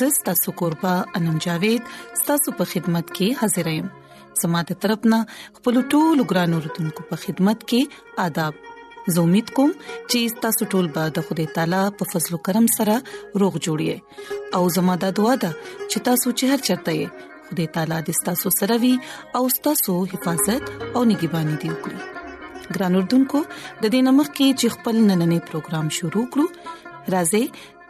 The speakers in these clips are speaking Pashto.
زستا سو قربا انم جاوید ستاسو په خدمت کې حاضر یم سماده طرفنا خپل ټول ګران اوردونکو په خدمت کې آداب زه امید کوم چې تاسو ټول به د خدای تعالی په فضل او کرم سره روغ جوړی او زموږ د دعا د چې تاسو چې هر چرته یې خدای تعالی دې تاسو سره وي او تاسو حفاظت او نگہبانی دی وکړي ګران اردوونکو د دې نمک کې چې خپل نننې پروګرام شروع کړو راځي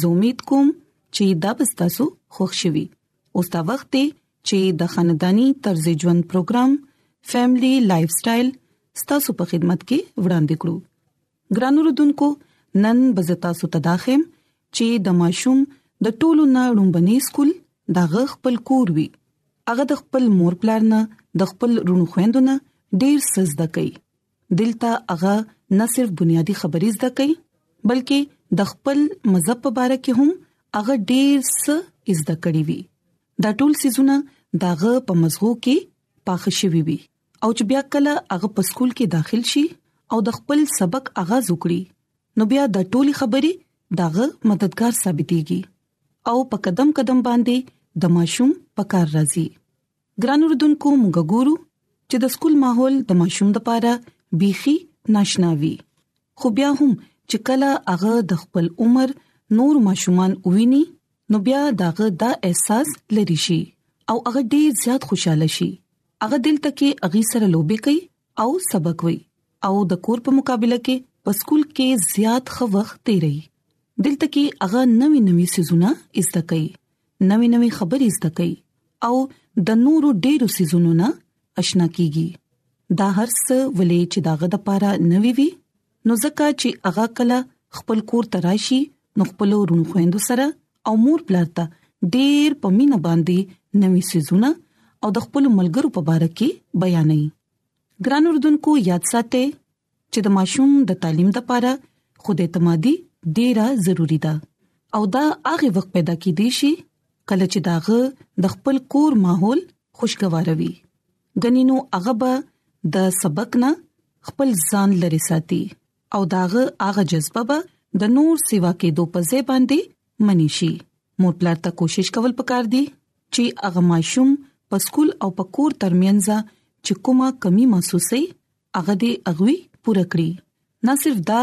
زه امید کوم چې دا به تاسو خوښ شي وي اوس دا وخت دی چې د خاندانی طرز ژوند پروګرام فیملی لایف سټایل ستاسو په خدمت کې وړاندې کړو ګران اوردونکو نن بزتا سو تداخم چې د ماشوم د ټولو نه لومبني سکول د غ خپل کور وی هغه د خپل مور پلار نه د خپل رونو خويندونه ډیر سزده کوي دلته هغه نه صرف بنیادی خبرې زده کوي بلکې د خپل مذهب په اړه کې هم هغه ډیر څه زده کړی وي دا ټول سيزونه داغه په مزغو کې پاخ شوی وي او چې بیا کله هغه په سکول کې داخل شي او د خپل سبق اغاز وکړي نو بیا د ټولي خبرې داغه مددگار ثابتيږي او په قدم قدم باندې د ماشوم پکار راځي ګران اردوونکو موږ ګورو چې د سکول ماحول د ماشوم د پاره بيخي ناشناوي خو بیا هم چې کله هغه د خپل عمر نور ماشومان وویني نو بیا داغه دا احساس لري شي او هغه ډیر زیات خوشاله شي هغه دلته کې اغي سره لوبي کوي او سبق وي او د کور په مقابله کې په سکول کې زیات خو وخت تیری دلته کې هغه نوي نوي سيزونه زده کوي نوې نوې خبرې زده کوي او د نورو ډیرو سيزونو نه آشنا کیږي دا هرڅ ولې چې داغه د پاره نوي وي نو ځکه چې هغه کله خپل کور تراشي نو خپل ورونو خويندو سره او مور پلار ته ډیر په مینه باندې نوي سيزونه او د خپل ملګرو په اړه کې بیانې ګران اردوونکو یاد ساتئ چې د ماشوم د تعلیم لپاره خود اعتمادي ډیره ضروری ده او دا هغه وخت پیدا کیدی شي کله چې داغه د خپل کور ماحول خوشگواروي غنینو هغه به د سبق نه خپل ځان لري ساتي او داغه هغه جذبه به د نور سیوا کې دوه پځې باندې منی شي مور پلار ته کوشش کول پکار دي چې هغه ماشوم په سکول او په کور ترمنځ چې کومه کمی محسوسه هغه دې اغوي پوره کړی نه صرف دا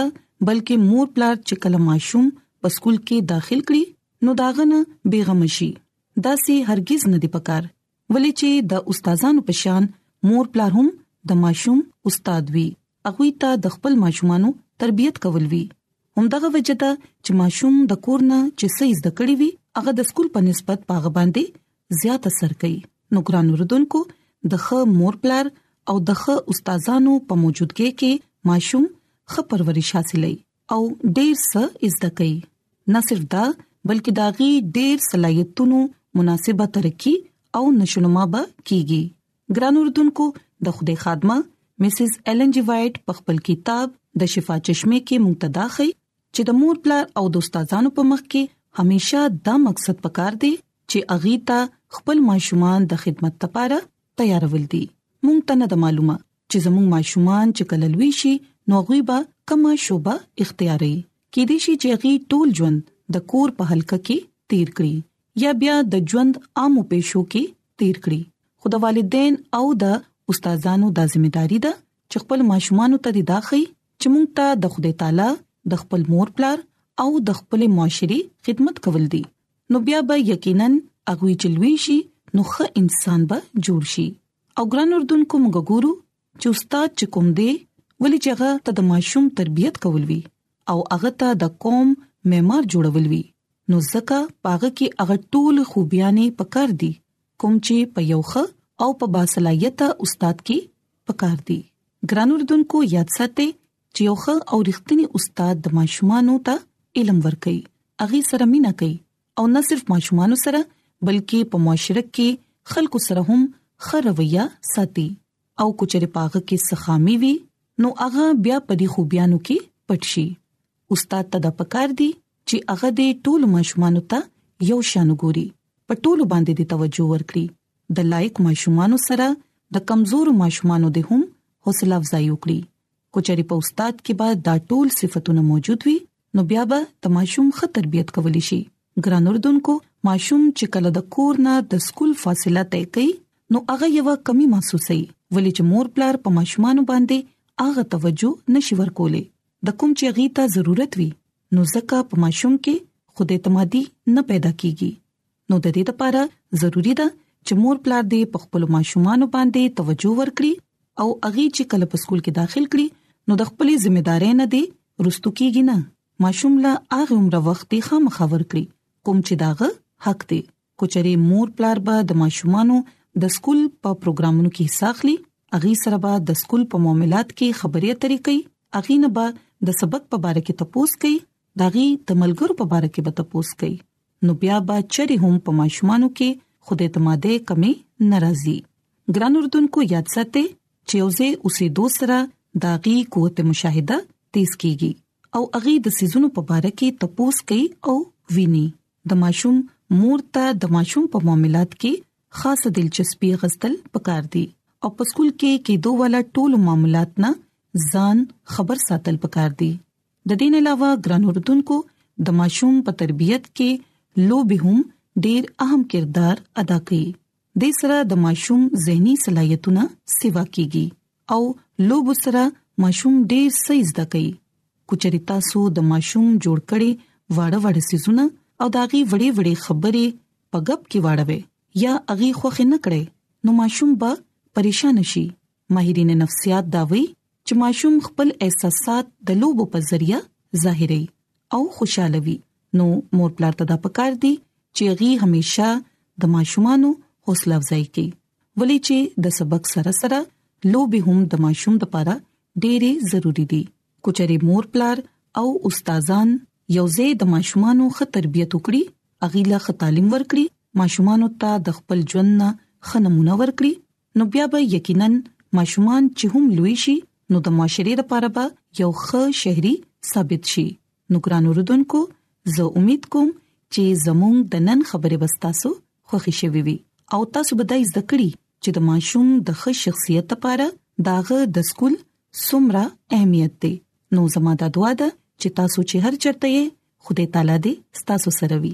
بلکې مور پلار چې کله ماشوم په سکول کې داخل کړي نو داغه نه بیغم شي دا سي هرگز نه دی پکار ولې چې د استادانو په شان مور پلار هم د ماشوم استاد وي اغوي ته د خپل ماشومانو تربيت کول وي همدغه وجه ده چې ماشوم د کور نه چې سې زده کړی وي هغه د سکول په نسبت پاغه باندې زیات اثر کوي نو ګران اردوونکو د خ مور پلار او د خ استادانو په موجودګۍ کې ماشوم خ پرورش حاصلې او ډیر څه زده کوي نه صرف دا بلکې داغي ډیر صلاحیتونو مناسبه ترقی او نشونما به کیږي ګران اردوونکو د خوده خادمه مسز ایلن جی وایټ په خپل کتاب د شفا چشمه کې مقتدا خي چې د مور پلار او د استادانو په مخ کې همیشه دا مقصد پکار دی چې اغي ته خپل ماشومان د خدمت لپاره تیارول دي مونږ ته نه د معلومه چې زموږ ماشومان چې کله لوي شي نو غوي به کومه شوبه اختیاري کې دي شي چې غي ټول ژوند د کور په حلقه کې تیر کړی یا بیا د ژوند عامو پېښو کې تیر کړی خو د والدین او د استادانو د ځمېداري ده چې خپل ماشومان ته د داخی چې مونږ ته د خدای تعالی د خپل مور پلار او د خپل معاشري خدمت کول دي نو بیا به یقینا هغه چې لوی شي نو ښه انسان به جوړ شي او ګران اردن کوم ګورو چې استاد چې کوم دی ولې چې هغه ته د ماشوم تربيت کول وی او هغه ته د قوم معمار جوړول وی نو ځکه پاغه کې هغه ټول خوبيانې پکار دي کوم چې په یوخه او په باصلاحیت استاد کې پکار دي ګران اردوونکو یاد ساتئ چې یو ښه او رښتینی استاد د ماشومانو ته علم ورکوي اغه سره مینا کوي او نه صرف ماشومان سره بلکې په معاشره کې خلکو سره هم ښه رویه ساتي او کچره پاغه کې سخامي وي نو هغه بیا په دې خوبيانو کې پټ شي استاد ته د پکار دی چې هغه د ټولو ماشومان ته یو شان ګوري په ټولو باندې د توجه ورکړي د لایق ماشومان سره د کمزورو ماشومان د هم حوصله افزای وکړي کچري په استاد کې به دا ټول صفاتونه موجود وي نو بیا به د ماشوم ښه تربيت کولی شي ګران اردوونکو ماشوم چې کله د کور نه د سکول فاصله طے کوي نو هغه یو کمی محسوسوي ولې چې مور پلار په ماشومان باندې هغه توجه نشي ورکولې د کوم چې غیته ضرورت وي نو ځکه په ماشوم کې خود اعتمادي نه پیدا کیږي نو د دې لپاره ضروری ده چې مور پلار دې په خپل ماشومان باندې توجه ورکړي او اغي چې کله په سکول کې داخل کړي نو د خپلې ځمېدارۍ نه دې رستو کیږي نه ماشوم لا هغه عمر وخت خامخا ورکړي کوم چې داغه حق دی کوچري مور پلار به د ماشومانو د سکول په پروګرامونو کې حصہ اخلي اغي سره به د سکول په معاملات کې خبرې اترې کوي اغي نه به د سبق په اړه کې تپوس کوي داغي د ملګرو په اړه کې به تپوس کوي نو بیا به چری هم په ماشومانو کې خود اعتمادي کمی ناراضي ګران اردوونکو یاد ساتئ چې اوسه اوسې دوسرا داغي قوت مشاهده تیز کیږي او اغي د سيزونو په اړه کې تپوس کوي او ویني د ماشوم مور ته د ماشوم په معاملات کې خاصه دلچسپي غستل پکار دي او په سکول کې کې دوه والا ټول معاملات نه ځان خبر ساتل پکار دي د دې نه علاوه ګران اردوونکو د ماشوم په تربيت کې لوبي هم ډېر اهم کردار ادا کوي د سره د ماشوم زهني صلاحيتونه سیوا کیږي او لوب سره ماشوم ډېر سې زده کوي کچري تاسو د ماشوم جوړ کړي واړه واړه سيزونه او داغي وړي وړي خبرې په غب کې واړوي یا اغي خوخه نه کړي نو ماشوم به پریشان شي ماهرین نفسیات دا وایي چې ماشوم خپل احساسات د لوبو په ذریعہ ظاهري او خوشاله وي نو مور پلار ته دا پکار دي چې غي همیشه د ماشومانو حوصله افزای کوي ولې چې د سبق سره سره لوبي هم د ماشوم لپاره ډېری ضروری دي کچري مور پلار او استادان یوځې د ماشومانو ښه تربیت وکړي اغیلا ښه تعلیم ورکړي ماشومانو ته د خپل ژوند نه خنمونه ورکړي نو بیا به یقینا ماشومان چې هم لوی شي نو د معاشري لپاره به یو ښه شهري ثابت شي نو ګران اوردونکو زه امید کوم چې زموږ د نن خبرې وستاسو خوښی شوي وي او تاسو به د زده کړې چې د ماشوم د ښه شخصیت لپاره داغه د سکول سمره اهمیت دی نو زموږ د دعا ده چې تاسو چې هر چرته یې خدای تعالی دې ستاسو سره وي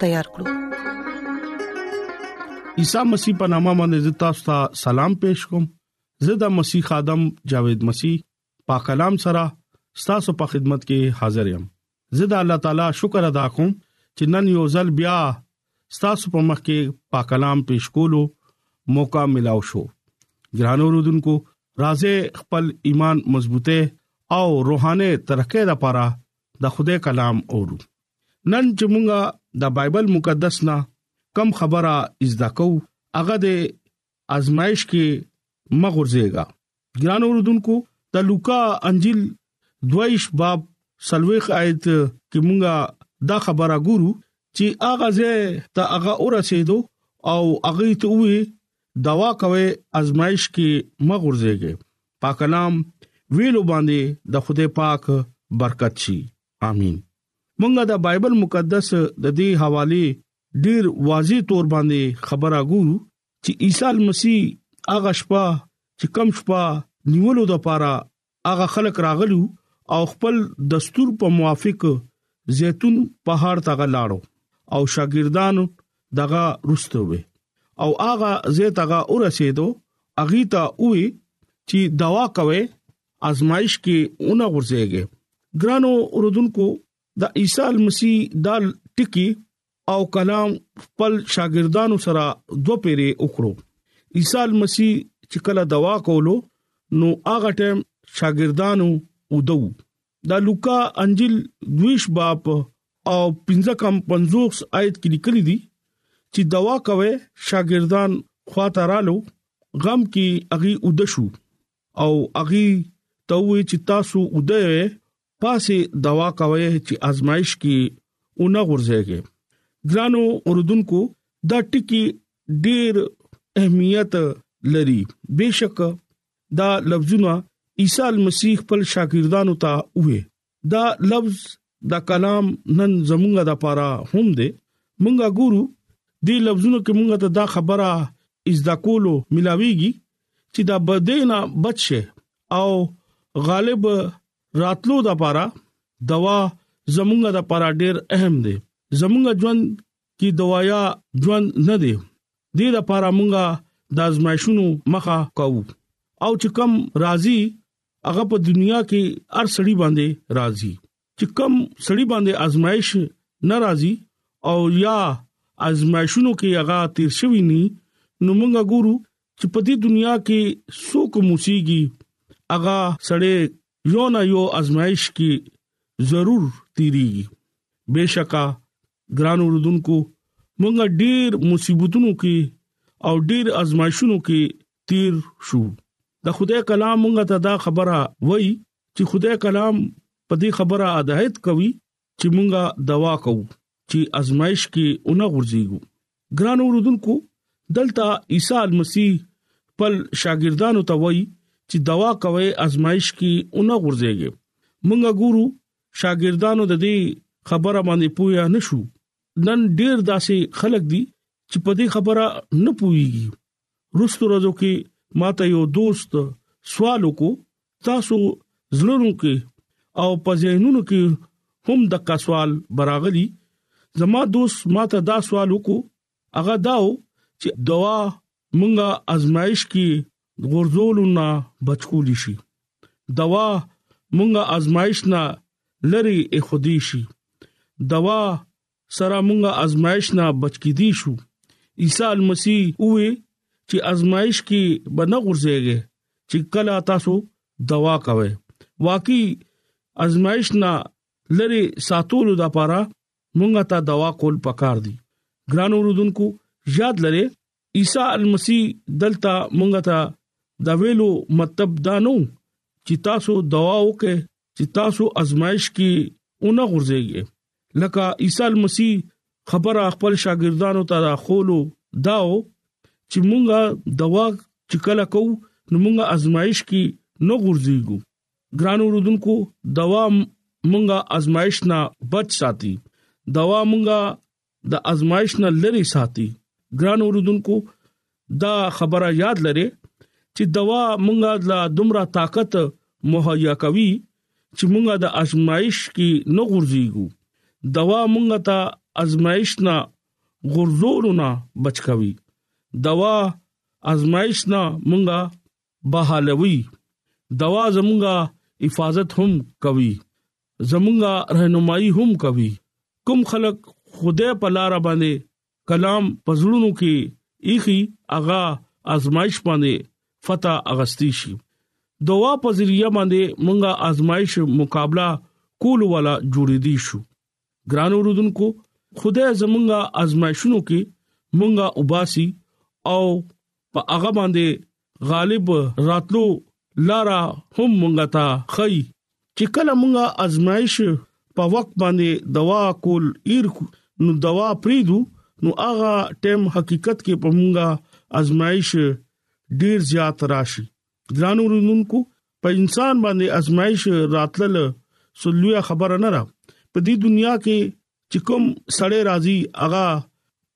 تیار کړو عیسی مسیح په نامه باندې تاسو ته سلام پېښ کوم زه د مسیح ادم جاوید مسیح پاک کلام سره تاسو په خدمت کې حاضر یم زه د الله تعالی شکر ادا کوم چې نن یو ځل بیا تاسو په مخ کې پاک کلام پېښ کولو موقع ملاو شو ګرانو رودونکو راځي خپل ایمان مضبوطه او روحانه ترقه لپاره د خوده کلام اورو نن چې مونږه د بایبل مقدس نه کم خبره زده کو هغه د ازمایش کې مغورځيږي ګران اوردونکو د لوکا انجیل دویش باب سلويخ آیت کې مونږه دا خبره ګورو چې هغه زه ته هغه اورسېدو او هغه ته وې دوا کوي ازمایش کې مغورځيږي پاک کلام ویلو باندې د خدای پاک برکت شي امين مونږه د بایبل مقدس د دې حواله ډیر واضح تور باندې خبره ګورو چې عیسی مسیح هغه شپه چې کم شپه نیولو د پاره هغه خلک راغلو او خپل دستور په موافق زيتون پهاړ ته غلاړو او شاګردان دغه رستوي او هغه زه تاغه اورسېدو اغي ته وې چې دوا کوي آزمائش کې اونه غورځيږي ګرانو اوردونکو د عیسی مسیح د ټکی او کلام خپل شاګردانو سره دوه پیری وکړو عیسی مسیح چې کله دوا کولو نو هغه ټیم شاګردانو ودو دا لوکا انجیل دویش باب او پنځه کم 50 آیت کې لیکل دي چې دوا کوي شاګردان خواته رالو غم کې اغي ودشو او اغي ته وی چې تاسو اوده پاسه دوا کوي چې آزمائش کې اونه غورځيږي ګرانو اوردونکو دا ټکی ډیر اهمیت لري بشک دا لفظونه عیسی مسیح خپل شاګردانو ته وې دا لفظ دا کلام نن زمونږه د پاره هم دی مونږه ګورو دی لفظونو کې مونږه ته دا خبره از دا کولو ملاويږي چې دا بدینا بچي او غالب راتلو د پاره دوا زمونږه د پاره ډیر اهم دی زمونږه ژوند کې دوايا ژوند نه دی د دې لپاره مونږه د ازمایښونو مخه کوو او چې کم راضي هغه په دنیا کې هر سړي باندې راضي چې کم سړي باندې آزمائش ناراضي او یا آزمائشونو کې هغه تیر شوی ني نو موږ ګورو چې په دې دنیا کې څوک موسیږي هغه سړی یو نه یو آزمائش کې ضرور تیریږي بشکا ګران اوردونکو موږ ډیر مصیبتونو کې او ډیر آزمائشونو کې تیر شو د خدای کلام موږ ته دا خبره وای چې خدای کلام په دې خبره هدایت کوي چې موږ دوا کوو چې ازمایش کې اونغه ورځيګو ګران اوردونکو دلته عیسی المسیح خپل شاګردانو ته وایي چې دوا کوي ازمایش کې اونغه ورځيګي مونږه ګورو شاګردانو د دې خبره باندې پوهه نشو نن ډیر داسې خلک دي چې په دې خبره نه پوهیږي روستو ورځو کې ماته یو دوست سوال وکړو تاسو زړونو کې او په ذهنونو کې هم د کا سوال براغلی زما دوست ماته دا سوال وکړو هغه داو چې دوا مونږه ازمایش کې غورځولونه بچول شي دوا مونږه ازمایش نه لری اخودي شي دوا سره مونږه ازمایش نه بچ کی دی شو عیسی المسیح وې چې ازمایش کې بنه غورځيږي چې کله تاسو دوا کوي واقعي ازمایش نه لری ساتولو د پاره مونږه ته دوا کول پکار دي ګران اوردونکو یاد لره عیسی المسیح دلته مونږه ته دا ویلو مطلب دا نو چې تاسو دوا وکه چې تاسو ازمایش کې اونه غورځيږئ لکه عیسی مسیح خبره خپل شاګردانو ته راخولو داو چې مونږه دوا چې کله کو نو مونږه ازمایش کې نو ګرځيګو ګران اوردونکو دوا مونږه ازمایش نه بچ ساتي دوا مونږه د ازمایښت نه لري ساتي ګران اوردونکو دا خبره یاد لري چې دوا مونږه لا دومره طاقت مهیا کوي چې مونږه د ازمایښت کې نه غورځيږو دوا مونږه ته ازمایښت نه غورځولو نه بچ کوي دوا ازمایښت نه مونږه بحالوي دوا زمونږه حفاظت هم کوي زمونږه رهنمایي هم کوي کوم خلک خدای په لار باندې کلام پزړونو کې ایخي اغا ازمایش باندې فتح اغستی شي دوا په ذریعہ باندې مونږه ازمایش مقابله کول والا جوړې دي شو ګران اوردونکو خدای زمونږه ازمایشونو کې مونږه وباسي او په هغه باندې غالب راتلو لارا هم مونږه تا خي چې کله مونږه ازمایش په وخت باندې دوا کول ایر نو دوا پریدو نو هغه ټیم حقیقت کې په مونږه ازمایش ډیر زیات راشي ګرانو رونکو په انسان باندې ازمایش راتلل سولویا خبره نه را په دې دنیا کې چې کوم سړی راضي هغه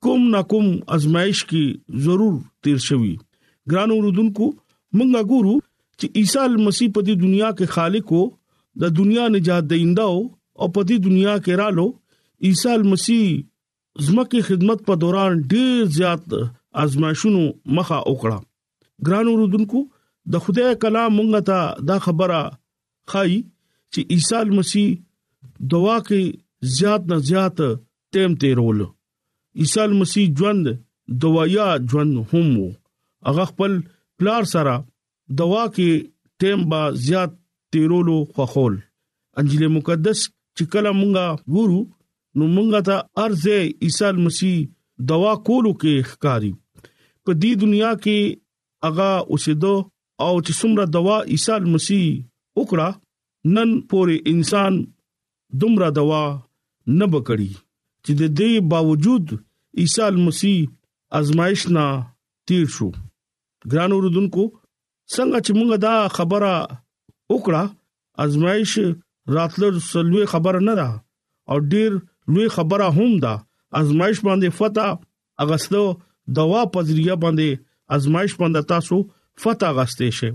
کوم نا کوم ازمایش کې ضرور تیر شوی ګران اوردونکو موږ ګورو چې عیسی مسیح په دې دنیا کې خالق او د دنیا نجات دیندا او په دې دنیا کې رالو عیسی مسیح زمکه خدمت په دوران ډیر زیات ازمایښونو مخه وکړه ګران اوردونکو د خدای کلام مونږ ته دا خبره خای چې عیسی مسیح دوا کې زیات نه زیات ټیم تیرول عیسی مسیح ژوند دوايا ژوند هم وو هغه خپل پلار سره دوا کې ټیم با زیات تیرولو خوخول انجیل مقدس چې کله مونږه ګورو نو مونږه ته ارزه عیسی مسیح دوا کولو کې ښکاری په دې دنیا کې هغه اوسېدو او چې څومره دوا عیسی مسیح وکړه نن پورې انسان دومره دوا نه بکړي چې د دې باوجود عیسی مسیح آزمائش نه تیر شو ګران اوردونکو څنګه چې موږ دا خبره وکړه ازمایش راتلر سلوي خبره نه ده او ډیر لوی خبره هم ده ازمایش باندې فتا اغستو دوا په ذریعہ باندې ازمایش باندې تاسو فتا غستې شي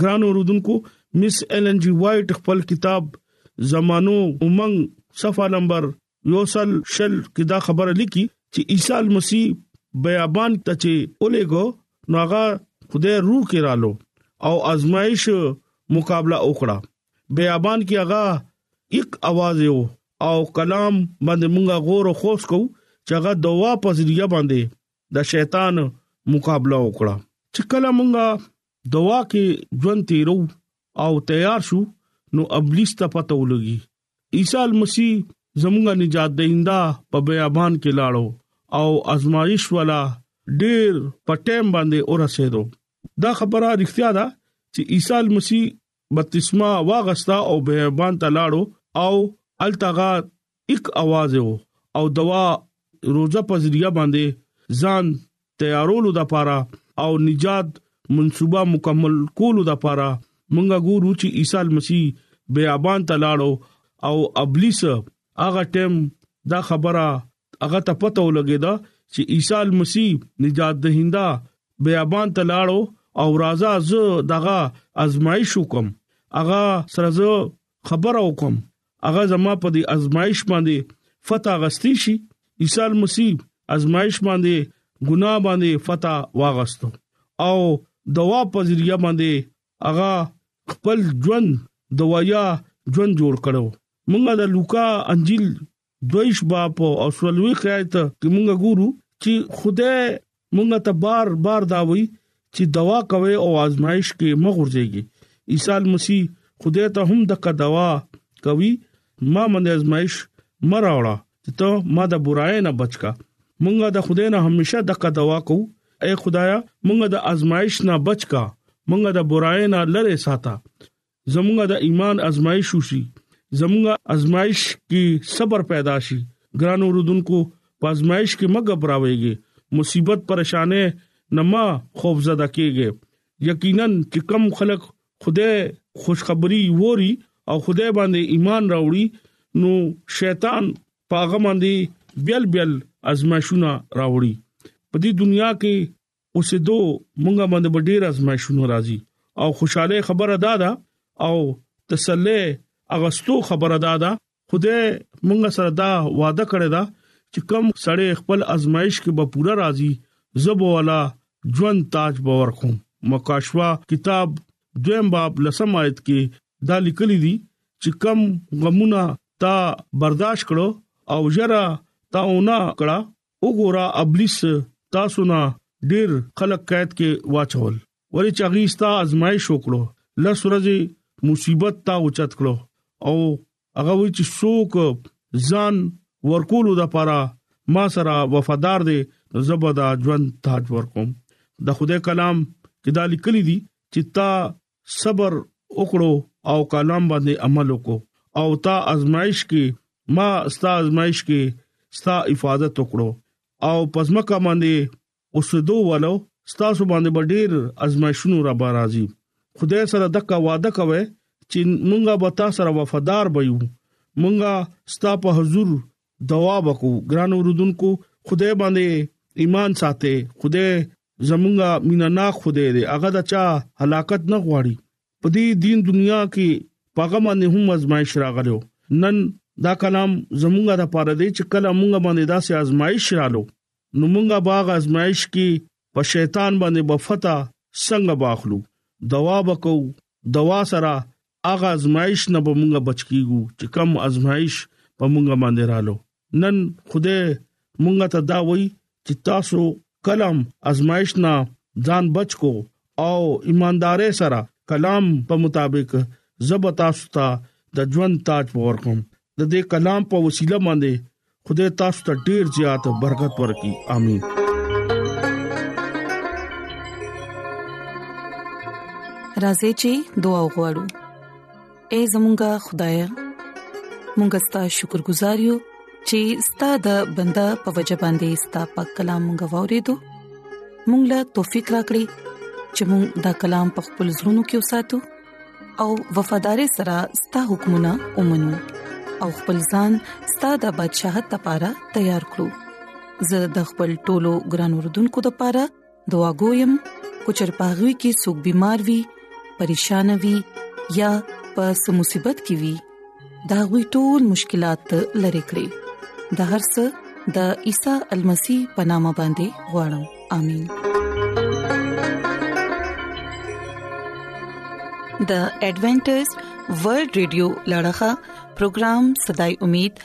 ګران اوردونکو مس ایل ان جی وایټ خپل کتاب زمانو امنګ صفه نمبر یوسل شل کې دا خبره لیکي چې عیسی مسیح بیابان ته چې اولېګو نو هغه خدای روح کې رالو او آزمائش مقابله وکړه بیابان کې هغه یک आवाज یو او کلام باندې مونږه غور او خوش کو چې هغه دوا په ذریعہ باندې د شیطان مقابله وکړه چې کله مونږه دوا کې ژوند تیرو او تیار شو نو ابلیس ته پته ولګي عیسی مسیح زموږه نجات دیندا په بیابان کې لاړو او ازمایش ولا ډیر په ټیم باندې اورسېدو دا خبره اړتیا ده چې عیسی مسیح بپتسما واغستا او بیابان ته لاړو او التغا یک आवाज او دوا روزه پزریا باندې ځان تیارولو لپاره او نجات منصوبه مکمل کولو لپاره مونږه ګورو چې عیسی مسیح بیابان ته لاړو او ابلیس هغه ټیم دا خبره هغه ته پته ولګیدا چې عیسی مسیح نجات دهنده بیابان ته لاړو او راځه زه دغه ازمایش وکم هغه سره زه خبره وکم هغه زما په دې ازمایش باندې فتح غستی شي عیسی مسیح ازمایش باندې ګناه باندې فتح واغستو او دوا په ذریعہ باندې هغه خپل ژوند دوايا ژوند جوړ کړو مونږه د لوکا انجیل دویش باب او سولوي خیات چې مونږه ګورو چې خدای مونږ ته بار بار دا وایي چې دوا کوي او آزمائش کې مغورځيږي عیسی مسیح خدای ته هم د قدوا کوي ما باندې آزمائش مراوړه چې ته ما د برای نه بچکا مونږه د خدای نه همیشه د قدوا کو اے خدایا مونږه د آزمائش نه بچکا مونږه د برای نه لره ساته زمونږه د ایمان ازمایش وشي زمونږه ازمایش کې صبر پیدا شي ګران اوردونکو پازمایش کې مګ براويږي مصیبت پریشانه نما خوف زده کیږي یقینا چې کم خلک خدای خوشخبری ووري او خدای باندې ایمان راوړي نو شیطان پاغه باندې بیل بیل ازمایښونه راوړي په دې دنیا کې اوسېدو مونږه باندې به ډیر ازمایښونه راځي او خوشاله خبره ده دا او تسلی اغستو خبره ده دا خدای مونږ سره دا وعده کړی دا چې کم سړی خپل ازمایش کې به پوره راځي زبو والا ژوند تاج باور کوم مکاشوا کتاب دویم باب لسم آیت کې دا لیکلي دي چې کم غمونه تا برداشت کړو او یرا تاونه کړه وګوره ابلیس تاسو نه ډیر خلک قید کې واچول ولې چې هغه ستا ازمایش وکړو لس ورځې مصیبت تا اوچت کړو او هغه وی چې څوک ځان ورکولو د پاره ما سره وفادار دي زبدا ژوند تاج ورکوم د خدای کلام کې دا لیکلي دي چې تا صبر وکړو او کلام باندې عمل وکړو او تا ازمایش کې ما ستا ازمایش کې ستا حفاظت وکړو او پزماکه باندې اوسېدو والو ستاسو باندې ډېر ازمایښونو را بارازي خدای سره دغه وعده کوي چې مونږه به تاسو سره وفادار بيو مونږه ستا په حضور دعا وکړو ګران اوردونکو خدای باندې ایمان ساتي خدای زمونږه مینا نا خدای دی هغه د چا هلاکت نه غواړي په دې دین دنیا کې پاغه باندې هم ازمایش راغلو نن دا کلام زمونږه د پاره دی چې کله مونږه باندې داسې ازمایش رالو نو مونږه باغ ازمایش کې په شیطان باندې بفتا څنګه باخلو دوا وکاو دوا سره هغه ازمایش نه به مونږه بچ کیګو چې کم ازمایش په مونږه باندې رالو نن خوده مونږه ته دا وای چې تاسو کلام ازمایش نه ځان بچ کو او ایماندارې سره کلام په مطابق زب تاسو ته د ژوند تاج پور کوم د دې کلام په وسیله باندې خدای تاسو ته ډیر زیات برکت ورکړي امين راځي چې دعا وغوړو اے زمونږ خدای مونږ ستاسو شکر گزار یو چې ستاسو د بندا په وجبان دي ستاسو په کلام مونږ وورېدو مونږ لا توفيق راکړي چې مونږ دا کلام په خپل زړونو کې وساتو او وفادار سره ستاسو حکمونه ومنو او خپل ځان ستاسو د بدشاهت لپاره تیار کړو زه د خپل ټولو ګران وردونکو لپاره دعا کوم کو چر پاغوي کې سګ بيمار وي پریشان وي یا په سمصيبت کې وي دا غوي ټول مشکلات لری کړی د هر څه د عیسی المسی پنامه باندې وړم امين د ایڈونچر ورلد رادیو لړغا پروگرام صداي امید